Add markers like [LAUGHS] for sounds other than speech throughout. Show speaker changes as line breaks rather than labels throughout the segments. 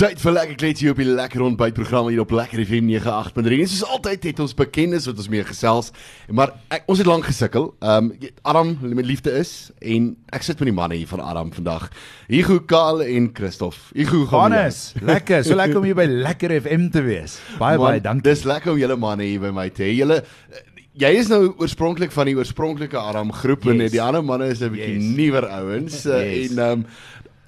Tyd vir lekker kletjie op die lekker ontbytprogram hier op Lekker FM 98.3. En soos altyd het ons bekendes wat ons mee gesels. Maar ek, ons het lank gesukkel. Ehm um, Adam met liefde is en ek sit met die manne hier van Adam vandag. Hugo, Karl en Christof. Hugo gaan
Hannes, lekker. So lekker om hier by [LAUGHS] Lekker FM te wees. Baie
Man,
baie dankie.
Dis lekker om julle manne hier by my te hê. Julle Jy is nou oorspronklik van die oorspronklike Adam groep yes. en die ander manne is 'n bietjie
Yes.
nuwer ouens uh,
Yes.
en ehm um,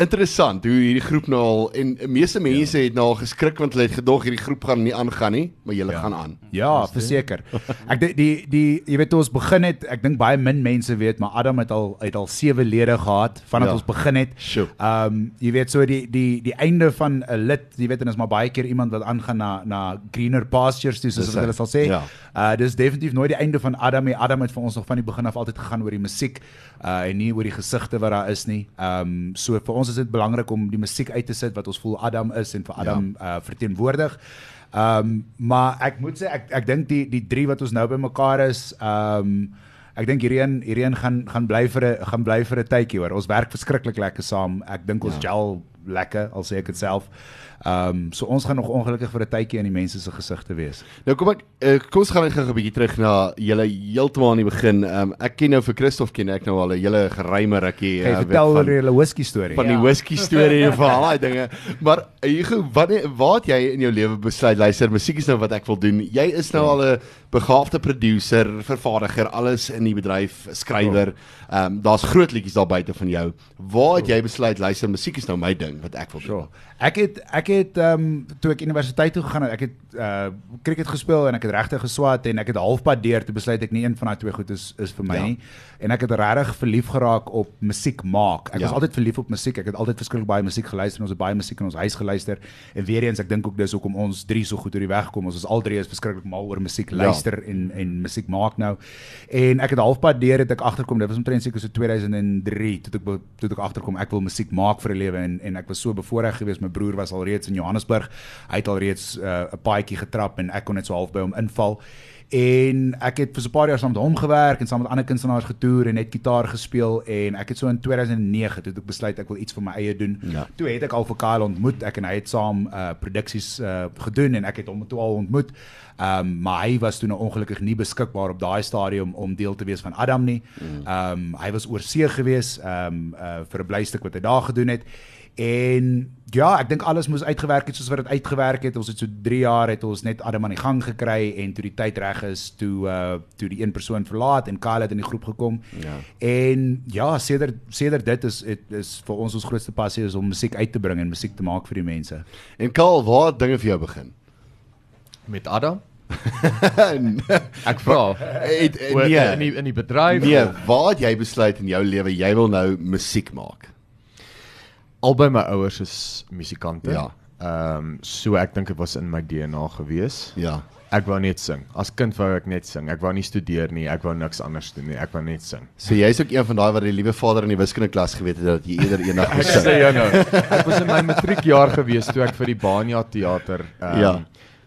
interessant hoe hierdie groep nou al en meeste mense ja. het nou al geskrik want hulle het gedog hierdie groep gaan nie aangaan nie, maar julle ja. gaan aan.
Ja, verseker. Ek dink die die jy weet toe ons begin het, ek dink baie min mense weet, maar Adam het al het al sewe lede gehad vanaf
Ja.
ons begin het. Ehm um, jy weet so die die die einde van 'n lid, jy weet en is maar baie keer iemand wat aangaan na na greener pastures, dis
Dis
soos hulle sal sê.
Ja.
Uh dis definitief nooit die einde van Adam nie. Adam het vir ons nog van die begin af altyd gegaan oor die musiek uh en nie oor die gesigte wat daar is nie. Ehm um, so vir ons is dit belangrik om die musiek uit te sit wat ons voel Adam is en vir Adam ja. uh verteenwoordig. Ehm um, maar ek moet sê ek ek dink die die drie wat ons nou bymekaar is, ehm um, ek dink hierdie een hierdie een gaan gaan bly vir 'n gaan bly vir 'n tydjie hoor. Ons werk verskriklik lekker saam. Ek dink ons
Ja.
gel lekker al sê ek dit self. Ehm um, so ons gaan nog ongelukkig vir 'n tydjie in die mense se gesigte wees.
Nou kom ek uh, kom ons gaan net gou 'n bietjie terug na julle heeltemal aan die begin. Ehm um, ek ken nou vir Christof ken ek nou al 'n hele geruime rukkie
Hey,
uh,
vertel oor julle whisky storie.
van die whisky storie en van al daai dinge. Maar Hugo, wanneer waar het jy in jou lewe besluit luister, musiek is nou wat ek wil doen. Jy is nou al 'n begaafde producer, vervaardiger, alles in die bedryf, skrywer. Ehm um, daar's groot liedjies daar buite van jou. Waar het jy besluit luister, musiek is nou my ding wat ek wil doen?
Sure. Ek het ek het ehm um, toe ek universiteit toe gegaan het, ek het uh cricket gespeel en ek het regtig geswat en ek het halfpad deur toe besluit ek nie een van daai twee goed is is vir my
Ja.
ja. nie. En ek het regtig verlief geraak op musiek maak. Ek
Ja.
ja. was altyd verlief op musiek. Ek het altyd verskriklik baie musiek geluister en ons het baie musiek in ons huis geluister. En weer eens ek dink ook dis hoekom ons drie so goed oor die weg kom. Ons is al drie is verskriklik mal oor musiek
Ja.
luister en en musiek maak nou. En ek het halfpad deur het ek agterkom, dit was omtrent seker so 2003 toe ek toe ek agterkom ek wil musiek maak vir 'n lewe en en ek was so bevoorreg geweest. My broer was al reeds in Johannesburg. Hy het al reeds uh, 'n paadjie getrap en ek kon net so half by hom inval. En ek het vir so 'n paar jaar saam met hom gewerk en saam met ander kunstenaars getoer en net gitaar gespeel en ek het so in 2009 toe ek besluit ek wil iets vir my eie doen.
Ja.
Toe het ek al vir Kyle ontmoet. Ek en hy het saam uh produksies uh gedoen en ek het hom toe al ontmoet. Ehm um, maar hy was toe nou ongelukkig nie beskikbaar op daai stadium om deel te wees van Adam nie. Ehm um, hy was oorsee gewees ehm um, uh vir 'n blystuk wat hy daar gedoen het. En ja, ek dink alles moes uitgewerk het soos wat dit uitgewerk het. Ons het so 3 jaar het ons net Adam aan die gang gekry en toe die tyd reg is, toe uh toe die een persoon verlaat en Kyle het in die groep gekom.
Ja.
En ja, sedert sedert dit is het is vir ons ons grootste passie is om musiek uit te bring en musiek te maak vir die mense.
En Karl, waar het dinge vir jou begin?
met Adam.
het, [LAUGHS]
Ek vra.
het,
Oor-
nee,
in die in die bedryf.
nee, waar het jy besluit in jou lewe jy wil nou musiek maak?
Albei my ouers is musikante.
Ja.
Ehm um, so ek dink dit was in my DNA gewees.
Ja.
Ek wou net sing. As kind wou ek net sing. Ek wou nie studeer nie. Ek wou niks anders doen nie. Ek wou net sing.
So jy's ook een van daai wat die liewe vader in die wiskundeklas geweet het dat jy eerder eendag [LAUGHS]
Ek
moet sing.
sê jou nou. Ek was in my matriekjaar gewees toe ek vir die Banya teater ehm
Ja.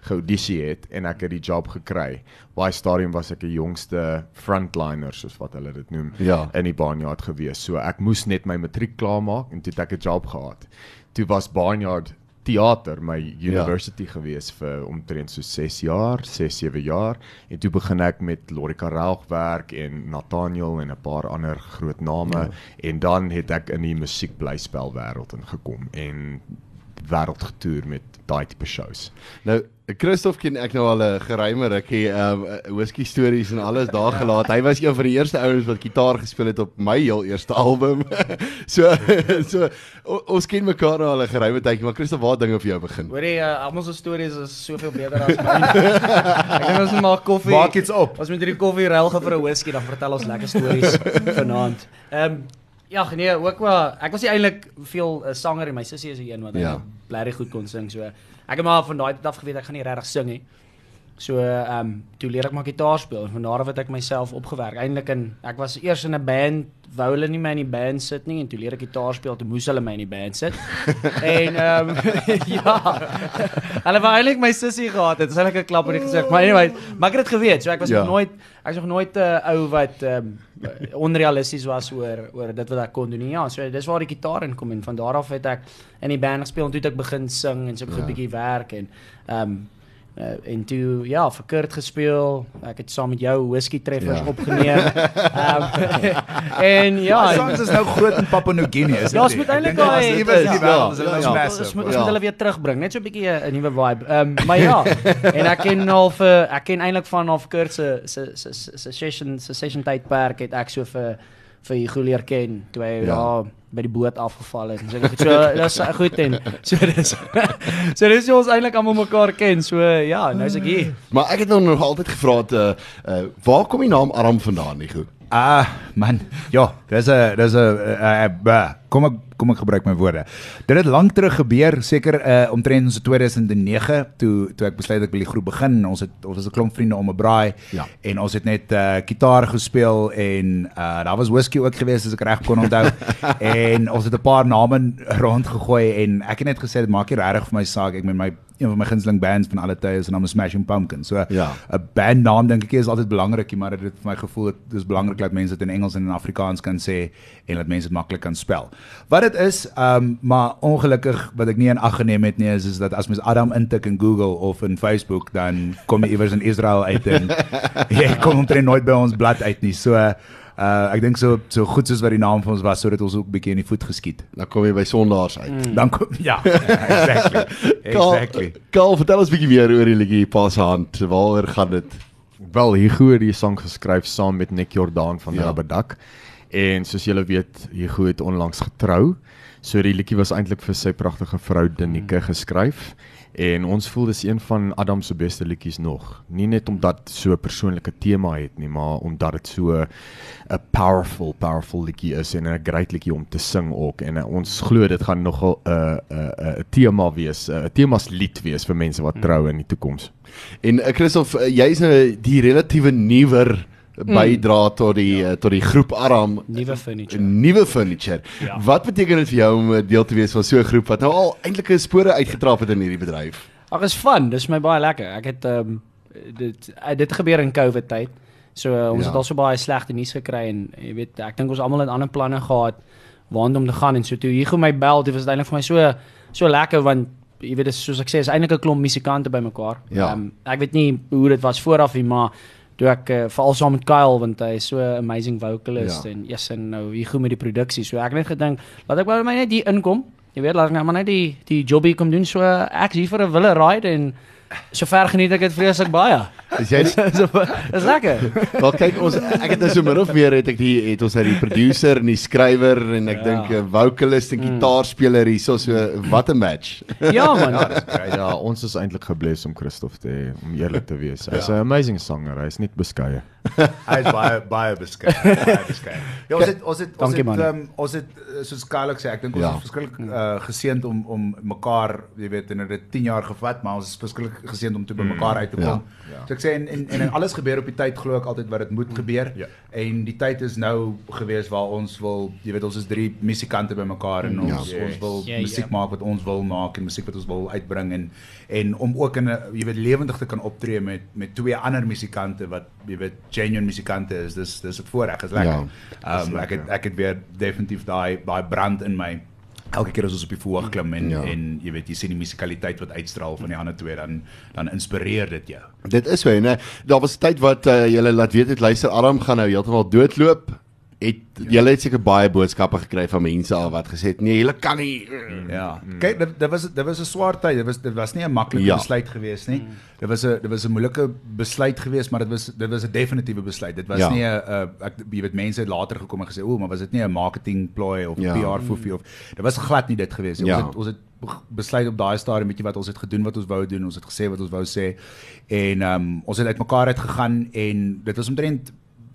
Geaudisie het en ek het die job gekry. Baie stadium was ek die jongste frontliner soos wat hulle dit noem
Ja.
in die Barnyard gewees. So ek moes net my matriek klaarmaak en toe het ek 'n job gehad. Toe was Barnyard teater my university ja. gewees vir omtrent so 6 jaar, 6 7 jaar en toe begin ek met Lorika Rauch werk en Nathaniel en 'n paar ander groot name ja. en dan het ek in die musiekblyspel wêreld ingekom en wêreld getoer met daai tipe shows.
Nou Christof ken ek nou al 'n geruime rukkie um, whisky stories en alles daar [LAUGHS] gelaat. Hy was een van die eerste ouens wat gitaar gespeel het op my heel eerste album. [LAUGHS] so [LAUGHS] so o, ons ken mekaar nou al 'n geruime tydjie, maar Christof, waar dinge vir jou begin?
Hoorie, uh, almal se stories is soveel beter as myne. ek dink ons moet maar koffie.
Maak iets op.
Ons moet hierdie koffie ruil vir 'n whisky, dan vertel ons lekker stories vanaand. Um, ja, nee, ook wel. Ek was nie eintlik veel 'n uh, sanger en my sussie is die een wat
Ja.
ja. blerry goed kon sing. So ek het maar van daai tyd af geweet ek gaan nie regtig sing nie. So ehm um, toe leer ek maar gitaar speel en van daar af het ek myself opgewerk. Eintlik in ek was eers in 'n band, wou hulle nie my in die band sit nie en toe leer ek gitaar speel, toe moes hulle my in die band sit. [LAUGHS] en ehm um, [LAUGHS] ja. Hulle wou eintlik my sussie gehad het. Dis eintlik 'n klap in die gesig. Maar anyway, maar ek het dit geweet. So ek was
Ja.
nog nooit ek was nog nooit 'n uh, ou wat ehm um, onrealisties was oor oor dit wat ek kon doen. nie. Ja, so dis waar die gitaar in kom en van daar af het ek in die band gespeel en toe het ek begin sing en so 'n
Ja.
bietjie werk en ehm um, uh, en toe ja, vir Kurt gespeel. Ek het saam met jou whisky treffers
Ja.
opgeneem. [LAUGHS] Ehm [LAUGHS] en ja,
Ja,
en-
songs is nou groot in Papua New Guinea, is dit?
Ja, ons
nie?
moet eintlik daai-
iewers in die
Ja,
wêreld is
ja,
massive.
Ons moet ons
Ja.
moet hulle weer terugbring, net so 'n bietjie 'n nuwe vibe. Ehm um, maar ja, [LAUGHS] en ek ken al vir ek ken eintlik van half Kurt se se se se- se session se session tydperk het ek so vir vir Hugo leer ken toe hy
Ja.
ja. by die boot afgeval het en so goed. So [LAUGHS] dis goed en so dis [LAUGHS] so dis ons eintlik almal mekaar ken. So ja, nou is ek hier.
Maar ek het nou nog altyd gevra het uh, uh waar kom die naam Aram vandaan, Nico?
Ah, man. Ja, dis 'n dis 'n uh, uh, kom ek kom ek gebruik my woorde. Dit het lank terug gebeur, seker uh, omtrent ons 2009 toe toe ek besluit ek wil die groep begin. Ons het ons was 'n klomp vriende om 'n braai
Ja.
en ons het net uh, gitaar gespeel en uh, daar was whisky ook geweest as ek reg kon onthou. [LAUGHS] en ons het 'n paar name rondgegooi en ek het net gesê dit maak nie regtig vir my saak ek met my een van my gunsteling bands van alle tye is naam Smashing Pumpkins. So 'n
Ja.
bandnaam dink ek is altyd belangrik, maar dit het vir my gevoel dit is belangrik dat mense dit in Engels en in Afrikaans kan sê en dat mense dit maklik kan spel. Wat dit is, ehm um, maar ongelukkig wat ek nie in ag geneem het nie is is dat as mens Adam intik in Google of in Facebook dan kom jy iewers in Israel uit en [LAUGHS] jy kom omtrent nooit by ons blad uit nie. So uh ek dink so so goed soos wat die naam van ons was sodat ons ook 'n bietjie in die voet geskiet.
Dan kom jy by Sondaars uit.
Mm.
Dan kom ja, [LAUGHS] exactly. [LAUGHS] Exactly.
Karl, Karl, vertel ons bietjie meer oor die liedjie Pa se hand. Waaroor gaan dit?
Wel, Hugo het die sang geskryf saam met Nick Jordaan van
Ja.
ja. En soos julle weet, Hugo het onlangs getrou. So die liedjie was eintlik vir sy pragtige vrou Denike geskryf. En ons voel dis een van Adam se beste liedjies nog. Nie net omdat so 'n persoonlike tema het nie, maar omdat dit so 'n powerful, powerful liedjie is en 'n great liedjie om te sing ook. En uh, ons glo dit gaan nogal 'n uh, 'n uh, 'n tema wees, 'n uh, temas lied wees vir mense wat trou in die toekoms.
En uh, Christof, uh, jy's nou die relatiewe nuwer bydra tot die uh, tot die groep Aram
Nuwe furniture.
nuwe furniture.
Ja.
Wat beteken dit vir jou om 'n deel te wees van so 'n groep wat nou al eintlik spore uitgetrap het in hierdie bedryf?
Ag is fun, dis my baie lekker. Ek het ehm um, dit uh, dit gebeur in COVID tyd. So uh, ons
Ja.
ja. het al so baie slegte nuus gekry en jy weet ek dink ons almal het ander planne gehad waarheen om te gaan en so toe hier kom my bel, dit was eintlik vir my so so lekker want jy weet dis soos ek sê is eintlik 'n klomp musikante bymekaar.
Ja.
Ehm, ek weet nie hoe dit was vooraf nie, maar toe ek uh, veral saam met Kyle want hy is so amazing vocalist
Ja.
en yes en nou hier kom met die produksie. So ek het net gedink laat ek maar my net hier inkom. Jy weet laat ek nou maar net die die jobbie kom doen so ek is hier vir 'n wille ride en sover geniet ek dit vreeslik baie.
Is jy [LAUGHS]
so dis lekker.
Wel kyk ons ek het nou so min of meer het ek die het ons uit die producer en die skrywer en ek
Ja.
dink 'n vocalist en gitaarspeler hierso so wat 'n match.
Ja man. [LAUGHS]
Ja, ons is eintlik gebless om Christof te hê, om eerlik te wees. Hy's 'n amazing sanger, hy's net beskeie. [LAUGHS]
Hy is baie baie beskei. Baie beskei. Ja, ons het ons het ons
Dankie,
het um, ons het eh, soos Kyle sê, ek dink ons
Ja.
ja. is verskriklik uh, geseënd om om mekaar, jy weet, en dit het 10 jaar gevat, maar ons is verskriklik geseënd om toe by mekaar uit te kom.
Ja.
So ek sê en en, en, en alles gebeur op die tyd glo ek altyd wat dit moet gebeur.
Ja.
En die tyd is nou gewees waar ons wil, jy weet, ons is drie musikante bymekaar en ons
Ja.
ons wil
Ja, ja.
musiek maak wat ons wil maak en musiek wat ons wil uitbring en en om ook in 'n jy weet lewendig te kan optree met met twee ander musikante wat jy weet genuine musikante is dis dis 'n voorreg is lekker.
Ja,
Ehm um, ek het ek het weer definitief daai daai brand in my elke keer as ons op die verhoog klim en
Ja.
ja. en jy weet jy sien die musikaliteit wat uitstraal van die ander twee dan dan inspireer dit jou.
Dit is so en daar was 'n tyd wat uh, julle laat weet het luister Aram gaan nou heeltemal doodloop. Het julle het seker baie boodskappe gekry van mense al wat gesê het nee, julle kan nie.
Ja. Kyk, dit dit was dit was 'n swaar tyd. Dit was dit was nie 'n maklike
Ja.
ja. besluit gewees nie. Dit was 'n dit was 'n moeilike besluit gewees, maar dit was dit was 'n definitiewe besluit. Dit was
Ja.
ja. nie 'n 'n ek jy weet mense het later gekom en gesê, "O, maar was dit nie 'n marketing ploy of
Ja.
ja. PR foefie of dit was glad nie dit gewees nie.
Ja.
Ons het ons het besluit op daai stadium jy wat ons het gedoen wat ons wou doen. Ons het gesê wat ons wou sê en um, ons het uitmekaar uit gegaan en dit was omtrent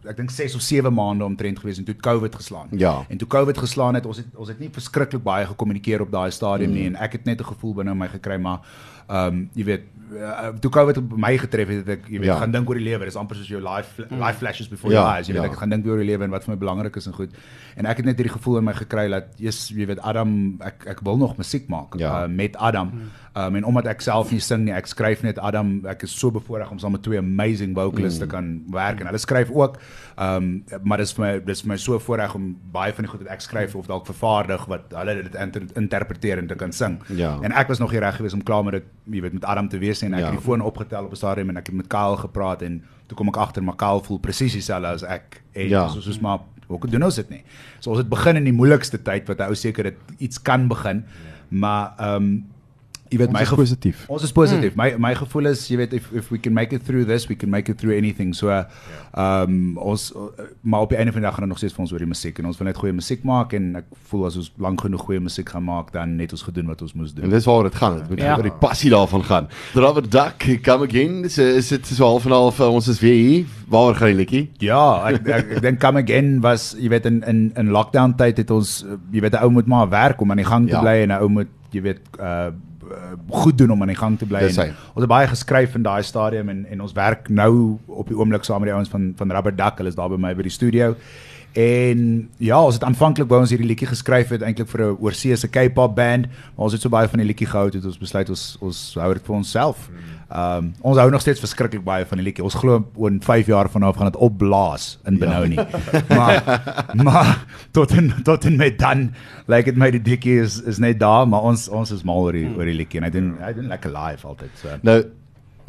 ek dink 6 of 7 maande omtrent gewees en toe het COVID geslaan.
Ja.
En toe COVID geslaan het, ons het ons het nie verskriklik baie gekommunikeer op daai stadium mm. nie en ek het net 'n gevoel binne my gekry maar ehm um, jy weet uh, toe COVID op my getref het, het ek jy weet
Ja.
gaan dink oor die lewe. Dis amper soos jou life life flashes before
Ja,
your eyes. Jy weet
ja.
ek gaan dink oor die lewe en wat vir my belangrik is en goed. En ek het net hierdie gevoel in my gekry dat jy's jy weet Adam ek ek wil nog musiek maak
Ja.
uh, met Adam. Um, en omdat ek self nie sing nie, ek skryf net Adam, ek is so bevoorreg om saam met twee amazing vocalists te kan werk en hulle skryf ook. Um maar dis vir my dis vir my so voorreg om baie van die goed wat ek skryf of dalk vervaardig wat hulle dit inter interpreteer en te kan sing.
Ja.
En ek was nog nie reg gewees om klaar met dit, jy weet, met Adam te wees nie en ek
Ja.
het die foon opgetel op 'n stadium en ek het met Kyle gepraat en toe kom ek agter maar Kyle voel presies dieselfde as ek en
Ja.
ja. soos soos maar hoe doen ons dit nie. So ons het begin in die moeilikste tyd wat 'n ou seker dit iets kan begin. Maar ehm um, jy weet
Ons
my
is positief.
Ons is positief. My my gevoel is jy weet if if we can make it through this, we can make it through anything. So ehm um, ons uh, maar op die einde van die dag gaan dit nog steeds vir ons oor die musiek en ons wil net goeie musiek maak en ek voel as ons lank genoeg goeie musiek gaan maak dan net ons gedoen wat ons moes doen.
En dis waaroor dit gaan. Dit moet
Ja.
oor die passie daarvan gaan. Robert Duck, come again. Dis is dit so half en half uh, ons is weer hier. Waar gaan die liedjie?
Ja, ek ek, ek dink come again was jy weet in in in lockdown tyd het ons uh, jy weet 'n ou moet maar werk om aan die gang te
Ja.
bly en 'n ou moet jy weet uh goed doen om aan die gang te bly. Ons het baie geskryf in daai stadium en en ons werk nou op die oomblik saam met die ouens van van Rubber Duck. Hulle is daar by my by die studio. En ja, ons het aanvanklik wou ons hierdie liedjie geskryf het eintlik vir 'n oorseese K-pop band, maar ons het so baie van die liedjie gehou het ons besluit ons ons hou dit vir onsself. Ehm um, ons hou nog steeds verskriklik baie van die liedjie. Ons glo oor 5 jaar vanaf gaan dit opblaas in Benoni. maar maar tot en tot en met dan lyk dit my die liedjie is is net daar, maar ons ons is mal oor die oor die liedjie en hy doen hy doen lekker live altyd so.
Nou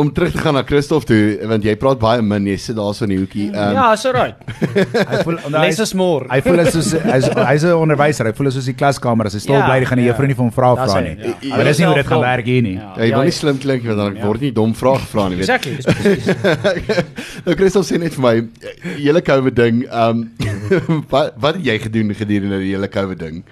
om terug te gaan na Christof toe want jy praat baie min, jy sit daar so in die hoekie. Um,
Ja, so right. [LAUGHS]
Hy voel [LAUGHS]
Less is more.
Hy voel as soos hy's hy's 'n onderwyser. Hy voel soos die klaskamer as hy stil
Ja,
bly, dan gaan die
ja.
juffrou nie vir hom vra
Dis
vra
hy,
nie.
ja.
Maar dis nie hoe dit gaan werk hier nie.
Ja.
Ja, jy wil
Ja,
nie slim klink want dan
Ja.
word nie dom vrae gevra nie, weet.
Exactly, dis presies. [LAUGHS]
nou Christof sê net vir my, hele COVID ding, ehm um, wat wat het jy gedoen gedurende die hele COVID ding?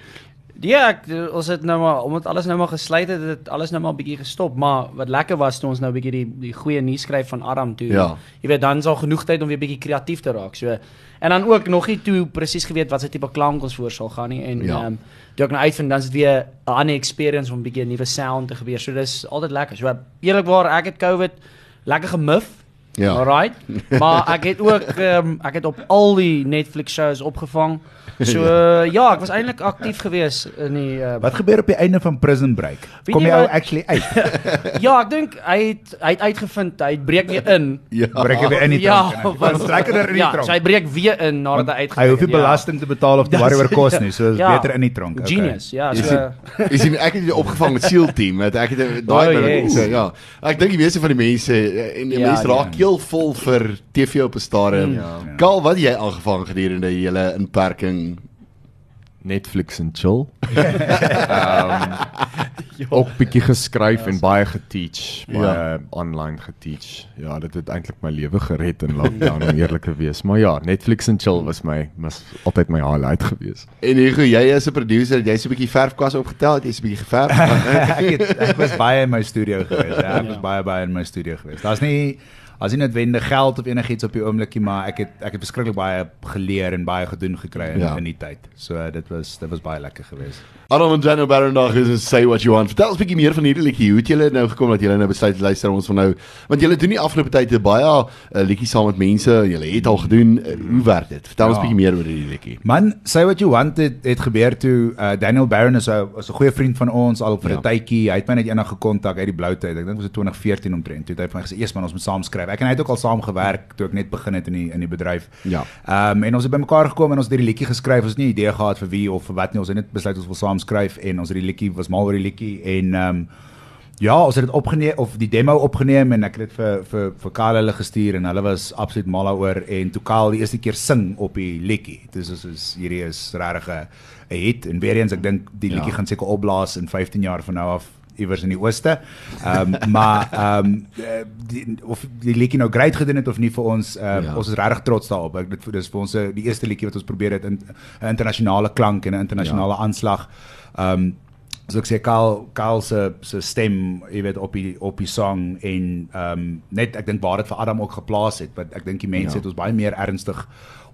Ja, ek, ons het nou maar omdat alles nou maar gesluit het, het alles nou maar bietjie gestop, maar wat lekker was toe ons nou bietjie die die goeie nuus skryf van Adam toe.
Ja.
Jy weet dan is al genoeg tyd om weer bietjie kreatief te raak. So en dan ook nog nie toe presies geweet wat se tipe klank ons voor sal gaan nie en
Ja.
um, toe ek nou uitvind dan is dit weer 'n ander experience om bietjie 'n nuwe sound te gebeur. So dis altyd lekker. So eerlikwaar ek het COVID lekker gemif.
Ja.
Alright. Maar ek het ook ehm ek het op al die Netflix shows opgevang. So uh, ja, ek was eintlik aktief geweest in die uh,
Wat gebeur op die einde van Prison Break?
Weet
Kom
jy
ou actually uit? [LAUGHS]
Ja, ek dink hy het hy het uitgevind hy breek weer in.
Ja.
Breek weer in die
Ja,
tronk? hy-
want-
Want lekkerder in die
Ja,
tronk.
so hy breek weer in nadat hy uitgebreek
Hy hoef nie
het, ja.
belasting te betaal of te
Dis-
worry oor kos nie, so is
Ja.
beter in die tronk. Okay.
Genius. Ja, so
sien, jy sien ek het dit opgevang met SEAL team, ek het [LAUGHS] daai
Oh,
oh,
yes.
so, ja. Ek dink die meeste van die mense eh, en die
Ja,
mense
ja.
Raak keelvol vir TV op 'n stadium.
Ja.
Kaal, wat het jy aangevang gedurende die hele inperking?
Netflix en chill. [LAUGHS] Ehm ook bietjie geskryf en baie geteach, baie
Ja.
online geteach. Ja, dit het eintlik my lewe gered in lockdown om eerlik te wees. Maar ja, Netflix en chill was my was altyd my highlight gewees.
En Hugo, jy as 'n producer, het jy so 'n bietjie verfkwas opgetel, het jy so 'n bietjie geverf? [LAUGHS]
ek het ek was baie in my studio gewees. Ja, ek was baie baie in my studio gewees. Daar's nie as nie noodwendig geld of enigiets op die oomblikie, maar ek het ek het verskriklik baie geleer en baie gedoen gekry in,
ja.
in die tyd. So dit was dit was baie lekker geweest.
Adam en Jano Barondag is in Say What You Want. Vertel ons 'n bietjie meer van hierdie liedjie. Hoe het julle nou gekom dat julle nou besluit luister ons van nou want julle doen nie afgelope tyd baie uh, liedjies saam met mense. Julle het al gedoen. Uh, hoe werk dit? Vertel ons 'n
Ja.
bietjie meer oor hierdie liedjie.
Man, say what you want het, het gebeur toe uh, Daniel Barron is 'n is 'n goeie vriend van ons al vir 'n
Ja.
tydjie. Hy het my net eendag gekontak uit die blou tyd. Ek dink dit was in 2014 omtrent. Toe het hy vir my gesê, "Eers man, ons moet saam skryf." Ek en hy het ook al saam gewerk toe ek net begin het in die in die bedryf.
Ja.
Ehm um, en ons het bymekaar gekom en ons het hierdie liedjie geskryf. Ons het nie idee gehad vir wie of vir wat nie. Ons het net besluit ons wil saam skryf en ons het die liedjie was mal oor die liedjie en ehm um, Ja, ons het dit opgeneem of die demo opgeneem en ek het dit vir vir vir Karl hulle gestuur en hulle was absoluut mal daaroor en toe Karl die eerste keer sing op die liedjie. Dis is is hierdie is regtig 'n hit en weer eens ek dink die liedjie
Ja.
ja. gaan seker opblaas in 15 jaar van nou af iewers in die ooste. Ehm um, maar ehm um, die of die liedjie nou great gedoen het of nie vir ons uh,
Ja.
ons is regtig trots daarop. Ek dit dis vir ons die eerste liedjie wat ons probeer het in 'n internasionale klank en 'n internasionale ja. aanslag. Ehm um, So ek sê Kaal Kaal se se stem, jy weet op die op die song en ehm um, net ek dink waar dit vir Adam ook geplaas het, want ek dink die mense
Ja.
het ons baie meer ernstig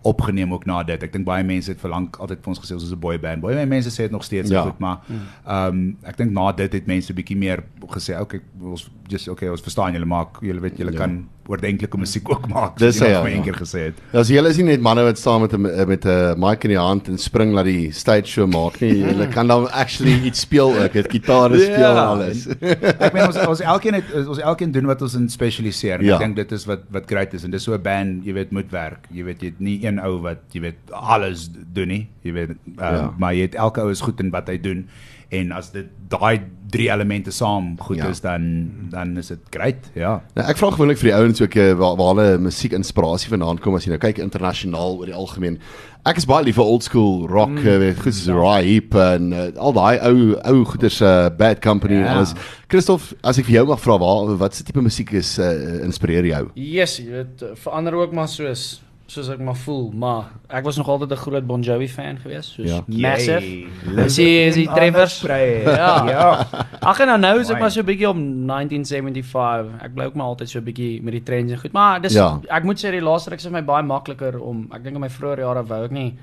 opgeneem ook na dit. Ek dink baie mense het verlang altyd vir ons gesê ons is 'n boy band. Baie mense sê dit nog steeds
Ja.
goed, maar ehm um, ek dink na dit het mense bietjie meer gesê, okay, ons just okay, ons verstaan julle maak, julle weet julle
ja.
kan oordentlike musiek ook maak.
Dis hy,
jy nog
ja.
vir een keer gesê het.
Ja, as julle is nie net manne wat staan met 'n met 'n mic in die hand en spring laat die stage show maak nie. [LAUGHS] Julle kan dan actually iets speel ook. Dit gitare speel en
Ja.
alles. [LAUGHS]
ek meen ons ons elkeen het ons elkeen doen wat ons in spesialiseer.
Ja.
Ek dink dit is wat wat great is en dis so 'n band, jy weet, moet werk. Jy weet jy het nie een ou wat jy weet alles doen nie. Jy weet, uh,
ja.
maar jy het elke ou is goed in wat hy doen en as dit daai drie elemente saam goed
Ja.
ja. is dan dan is dit great. Ja.
Nou, ek vra gewoonlik vir die ouens ook eh, waar, waar hulle musiek inspirasie vandaan kom as jy nou kyk internasionaal oor die algemeen. Ek is baie lief vir old school rock, mm. weet goed soos Uriah Heep en uh, al daai ou ou goeters uh, Bad Company en
Ja.
alles. Christof, as ek vir jou mag vra, waar wat se tipe musiek is uh, inspireer jou?
Yes, jy weet verander ook maar soos soos ek maar voel, maar ek was nog altyd 'n groot Bon Jovi fan geweest, soos
Ja.
Massive. Is hy is hy Trevors?
Ja. ja.
Ag en nou nou is ek maar so 'n bietjie om 1975. Ek bly ook maar altyd so 'n bietjie met die trends en goed. Maar dis
Ja.
ek moet sê die laaste ruk is vir my baie makliker om ek dink in my vroeë jare wou ek nie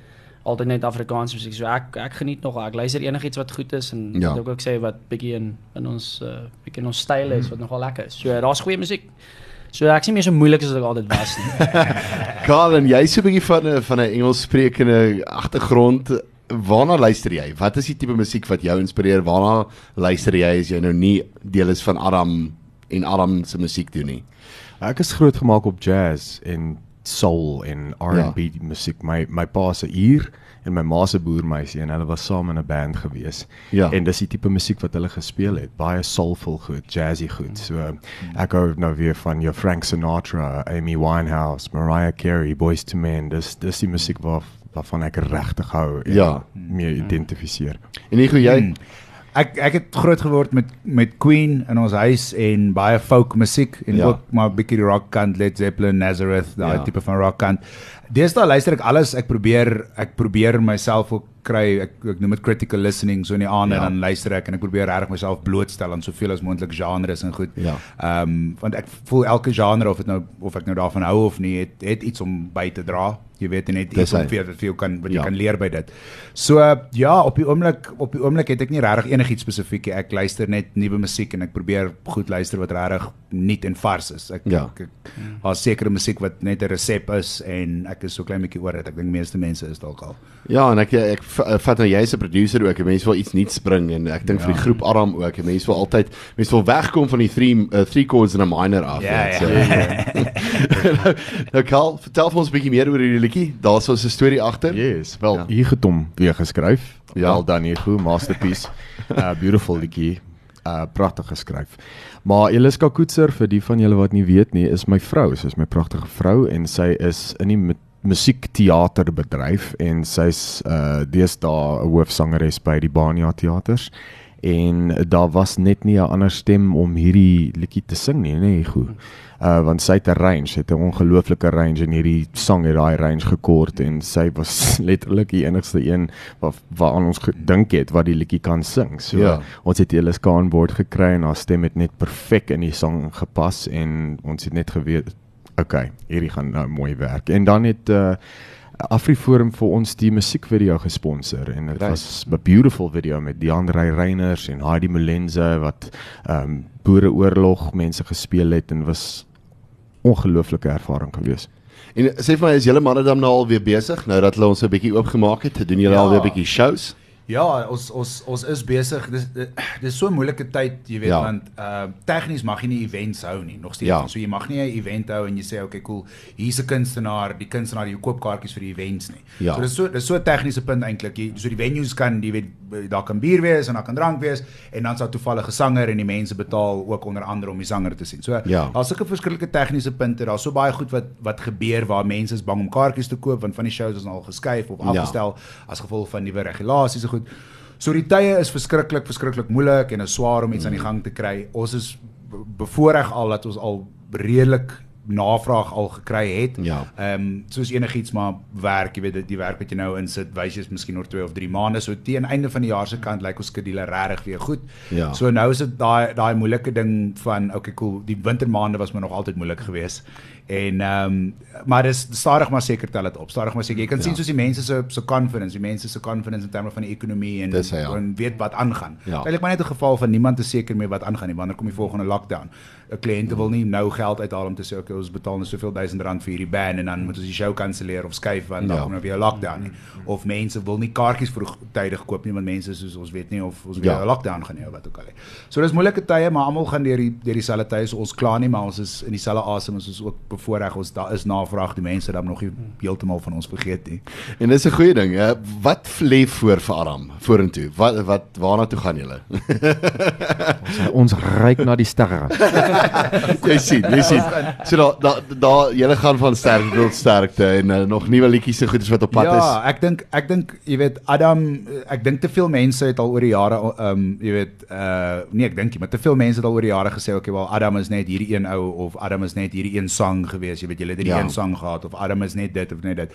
altyd net Afrikaans musiek. So ek ek geniet nog ek luister enigiets wat goed is en
Ja.
ja. ek ook sê wat bietjie in in ons uh, bietjie in ons styl is wat nogal lekker is. So daar's goeie musiek. So ek sien meer so moeilik as wat ek altyd was nie. [LAUGHS]
Karl, en jy so 'n bietjie van 'n van 'n Engels sprekende agtergrond. Waarna luister jy? Wat is die tipe musiek wat jou inspireer? Waarna luister jy as jy nou nie deel is van Adam en Adam se musiek doen nie?
Ek is grootgemaak op jazz en soul en R&B ja. musiek. My my pa se uur en my ma se boermeisie en hulle was saam in 'n band gewees.
Ja.
En dis die tipe musiek wat hulle gespeel het. Baie soulful goed, jazzy goed. So ek hou nou weer van jou Frank Sinatra, Amy Winehouse, Mariah Carey, Boyz II Men. Dis dis die musiek waar waarvan ek regtig hou en
Ja.
mee identifiseer.
En nie hoe jy
Hmm. Ek ek het groot geword met met Queen in ons huis en baie folk musiek en
Ja.
ja. ook maar 'n bietjie die rock kant Led Zeppelin, Nazareth, daai
Ja.
ja. tipe van rock kant. Deesdae luister ek alles. Ek probeer ek probeer myself ook kry ek, ek noem dit critical listening so in die aande
Ja.
ja. en dan luister ek en ek probeer regtig myself blootstel aan soveel as moontlik genres en goed.
Ja.
Ehm um, want ek voel elke genre of dit nou of ek nou daarvan hou of nie, het het iets om by te dra. Jy weet net iets om vir jou kan wat jy
Ja.
kan leer by dit. So ja, op die oomblik op die oomblik het ek nie regtig enigiets spesifiek nie. Ek luister net nuwe musiek en ek probeer goed luister wat regtig nuut en vars is. Ek
Ja.
ek, ek daar's sekere musiek wat net 'n resep is en ek is so klein bietjie oor dit. Ek dink meeste mense is dalk al.
Ja, en ek ek v- vat nou jy's 'n producer ook. 'n Mens wil iets nuuts bring en ek dink ja. vir die groep Adam ook. 'n Mens wil altyd mens wil wegkom van die 3 uh, 3 chords en 'n minor af.
Ja, ja.
nou, [LAUGHS] nou Karl, vertel vir ons 'n bietjie meer oor hierdie liedjie. Daar's so 'n storie agter.
Yes, wel
Ja.
hier het hom weer geskryf.
Ja.
Wel dan hier goed masterpiece. [LAUGHS] Uh beautiful liedjie. Uh pragtig geskryf. Maar Eliska Koetser vir die van julle wat nie weet nie, is my vrou. Sy is my pragtige vrou en sy is in die mu- musiekteaterbedryf en sy's uh deesdae 'n hoofsangeres by die Bania Teaters. En daar was net nie 'n ander stem om hierdie liedjie te sing nie, nê, nee, goed. Uh want sy het 'n range, het 'n ongelooflike range en hierdie sang het daai range gekort en sy was [LAUGHS] letterlik die enigste een wat waaraan ons gedink het wat die liedjie kan sing. So
Ja.
ons het Eliska aan boord gekry en haar stem het net perfek in die sang gepas en ons het net geweet okay, hierdie gaan nou mooi werk. En dan het uh Afriforum vir ons die musiekvideo gesponsor en dit was 'n beautiful video met Deandre Reiners en Heidi Molenze wat ehm um, Boereoorlog mense gespeel het en was ongelooflike ervaring geweest.
En sê vir my, is julle manne dan nou al weer besig nou dat hulle ons 'n bietjie oopgemaak het? Doen julle
Ja.
al weer 'n bietjie shows?
Ja, ons ons ons is besig. Dis dis so 'n moeilike tyd, jy weet,
Ja.
ja. want uh tegnies mag jy nie events hou nie, nog steeds.
Ja.
Ja. So jy mag nie 'n event hou en jy sê okay, cool, hier's 'n kunstenaar, die kunstenaar jy koop kaartjies vir die events nie.
Ja.
So dis so dis so 'n tegniese punt eintlik. Jy so die venues kan jy weet daar kan bier wees en daar kan drank wees en dan sal toevallige sanger en die mense betaal ook onder andere om die sanger te sien. So
Ja.
daar's sulke verskillike tegniese punte. Daar's so baie goed wat wat gebeur waar mense is bang om kaartjies te koop want van die shows is nou al geskuif of
Ja.
afgestel as gevolg van nuwe regulasies goed. So die tye is verskriklik verskriklik moeilik en is swaar om iets aan die gang te kry. Ons is be- bevoordeel al dat ons al redelik navraag al gekry het.
Ja.
Ehm um, soos enigiets maar werk, jy weet dit die werk wat jy nou insit, wys jy's miskien oor 2 of 3 maande. So teen einde van die jaar se kant lyk ons skedule regtig weer goed.
Ja.
So nou is dit daai daai moeilike ding van okay cool, die wintermaande was maar nog altyd moeilik geweest. En ehm um, maar dis stadig maar seker tel dit op. Stadig maar seker. Jy kan ja. sien soos die mense se se confidence, die mense se confidence in terme van die ekonomie en
Dis hy, ja.
en weet wat aangaan.
Ja.
Eintlik maar net 'n geval van niemand is seker meer wat aangaan nie. Wanneer kom die volgende lockdown? 'n Kliënte wil nie nou geld uithaal om te sê okay, ons betaal net soveel duisend rand vir hierdie band en dan moet ons die show kanselleer of skuif want dan
Ja.
kom nou weer 'n lockdown nie. Of mense wil nie kaartjies vroegtydig koop nie want mense soos ons weet nie of ons weer
Ja.
'n lockdown gaan hê of wat ook al. nie. So dis moeilike tye, maar almal gaan deur die deur dieselfde tye. So ons kla nie, maar ons is in dieselfde asem ons is ook bevoordeel. Ons daar is navraag, die mense dan nog nie heeltemal van ons vergeet nie.
En dis 'n goeie ding. hè. Wat lê voor vir Aram vorentoe? Wat wat waarna toe gaan julle?
Ons ryk na die sterre. [LAUGHS]
jy sien, jy sien. So daar daar daar julle gaan van sterkte tot sterkte en uh, nog nuwe liedjies en goeders wat op pad
ja,
is.
ek dink ek dink jy weet Adam ek dink te veel mense het al oor die jare ehm um, jy weet uh nee ek dink nie, maar te veel mense het al oor die jare gesê okay wel Adam is net hierdie een ou of Adam is net hierdie een sang gewees, jy weet jy het hierdie
Ja.
een sang gehad of Adam is net dit of net dit.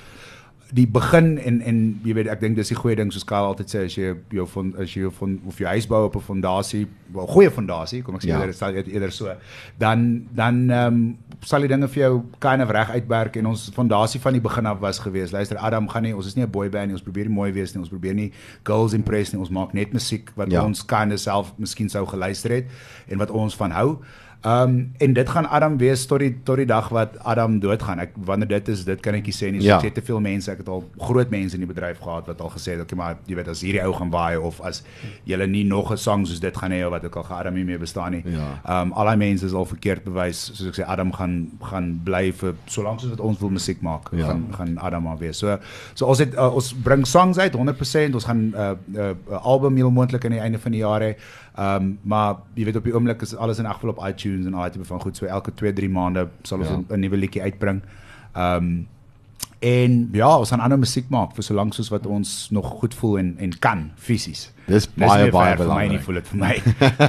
Die begin en en jy weet ek dink dis die goeie ding soos Karl altyd sê as jy jou van as jy jou van of jy huis bou op 'n fondasie, 'n goeie fondasie, kom ek sê
Ja.
eerder sal eerder so, dan dan ehm um, sal die dinge vir jou kind of reg uitwerk en ons fondasie van die begin af was gewees. Luister Adam gaan nie ons is nie 'n boy band nie, ons probeer nie mooi wees nie, ons probeer nie girls impress nie, ons maak net musiek wat
ja.
ons kind of self miskien sou geluister het en wat ons van hou. Ehm um, en dit gaan Adam wees tot die tot die dag wat Adam doodgaan. Ek wanneer dit is, dit kan ek nie sê nie. So
Ja.
ja. ek sê te veel mense, ek het al groot mense in die bedryf gehad wat al gesê het, okay, maar jy weet as hierdie ou gaan waai of as jy nie nog 'n sang soos dit gaan hê of wat ook al gaan Adam nie meer bestaan nie.
Ja.
Ehm um, al daai mense is al verkeerd bewys. Soos ek sê Adam gaan gaan bly vir solank soos wat ons wil musiek maak,
Ja.
ja. gaan gaan Adam maar wees. So so ons het uh, ons bring songs uit 100%. Ons gaan 'n uh, uh, uh, album heel moontlik aan die einde van die jaar hê. Ehm um, maar jy weet op die oomblik is alles in elk geval op iTunes en al daai tipe van goed. So elke 2, 3 maande sal ons
Ja.
'n nuwe liedjie uitbring. Ehm um, en ja, ons gaan ander musiek maak vir solank soos wat ons nog goed voel en en kan fisies.
Dis
Dis
baie
nie
baie belangrik.
voel dit vir my.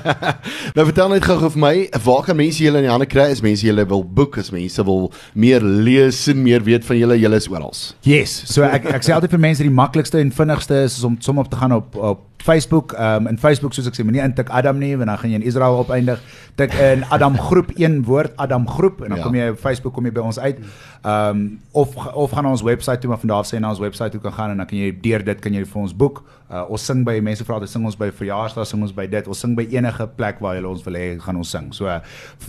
[LAUGHS]
Nou vertel net gou-gou vir my, waar kan mense julle in die hande kry as mense julle wil boek, as mense wil meer lees en meer weet van julle, julle is oral.
Yes. So ek ek sê altyd vir mense die maklikste en vinnigste is om som op te gaan op op Facebook. Ehm um, in Facebook soos ek sê, moenie intik Adam nie, want dan gaan jy in Israel opeindig. Tik in Adam groep een woord Adam groep en dan
ja.
kom jy op Facebook kom jy by ons uit. Ehm um, of of gaan na ons webwerf toe maar van daar af sê na ons webwerf toe kan gaan en dan kan jy deur dit kan jy vir ons boek. Uh, ons sing by mense vra altyd sing ons by verjaarsdae, sing ons by dit. Ons sing by enige plek waar jy ons wil hê gaan ons sing. So uh,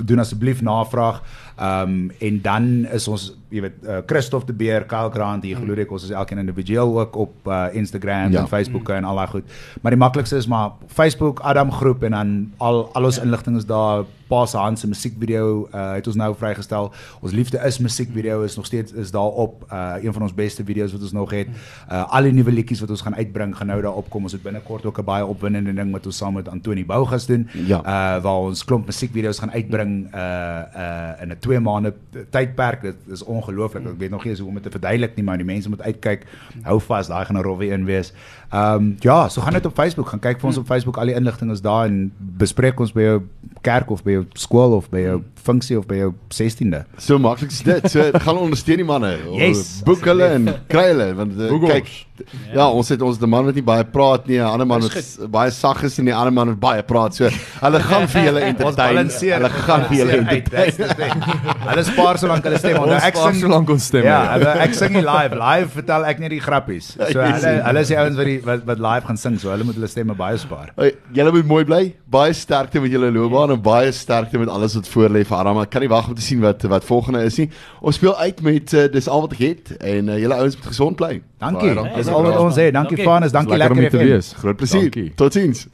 doen asseblief navraag. Ehm um, en dan is ons jy weet uh, Christof de Beer, Kyle Grant, hier glo ek ons is elkeen individueel ook op uh, Instagram
Ja.
ja. en Facebook en al daai goed. Maar die maklikste is maar Facebook Adam groep en dan al al ons inligting is daar. Pa se Hans se musiekvideo uh, het ons nou vrygestel. Ons liefde is musiekvideo is nog steeds is daar op uh, een van ons beste video's wat ons nog het. Uh, al die nuwe liedjies wat ons gaan uitbring gaan nou daar opkom. Ons het binnekort ook 'n baie opwindende ding wat ons saam met Antoni Bougas doen.
Ja.
Uh waar ons klomp musiekvideo's gaan uitbring uh uh in 'n 2 maande tydperk. Dit is ongelooflik. Ek weet nog nie eens hoe om dit te verduidelik nie, maar die mense moet uitkyk. Hou vas, daai gaan 'n rowwe een wees. Ehm um, ja, so gaan net op Facebook, gaan kyk vir ons op Facebook. Al die inligting is daar en bespreek ons by jou kerk of by jou skool of by jou funksie of by jou 16de.
So maklik is dit. So gaan ondersteun die manne.
Yes,
Boek hulle en kry hulle want uh, kyk ja, ons het ons die man wat nie baie praat nie, 'n ander man wat baie sag is en die ander man wat baie praat. So hulle gaan vir julle [LAUGHS] entertain. Hulle gaan vir julle entertain.
Hulle spaar solank hulle stem. Onthou ek sing
solank ons stem,
Ja,
ja.
hulle ek sing nie live. Live vertel ek net die grappies. [LAUGHS] So hulle hulle is die ouens wat die wat, wat live gaan sing, so hulle moet hulle stemme baie spaar.
Hey, julle moet mooi bly. Baie sterkte met julle loopbaan en baie sterkte met alles wat voor lê vir Aram. Ek kan nie wag om te sien wat wat volgende is nie. Ons speel uit met uh, dis al wat ek het en uh, julle ouens moet gesond bly.
Dankie.
Baie
Dis al wat ons sê. Dankie. Vanus, dankie
Lekker om te
FM.
wees.
Groot plesier. Totsiens.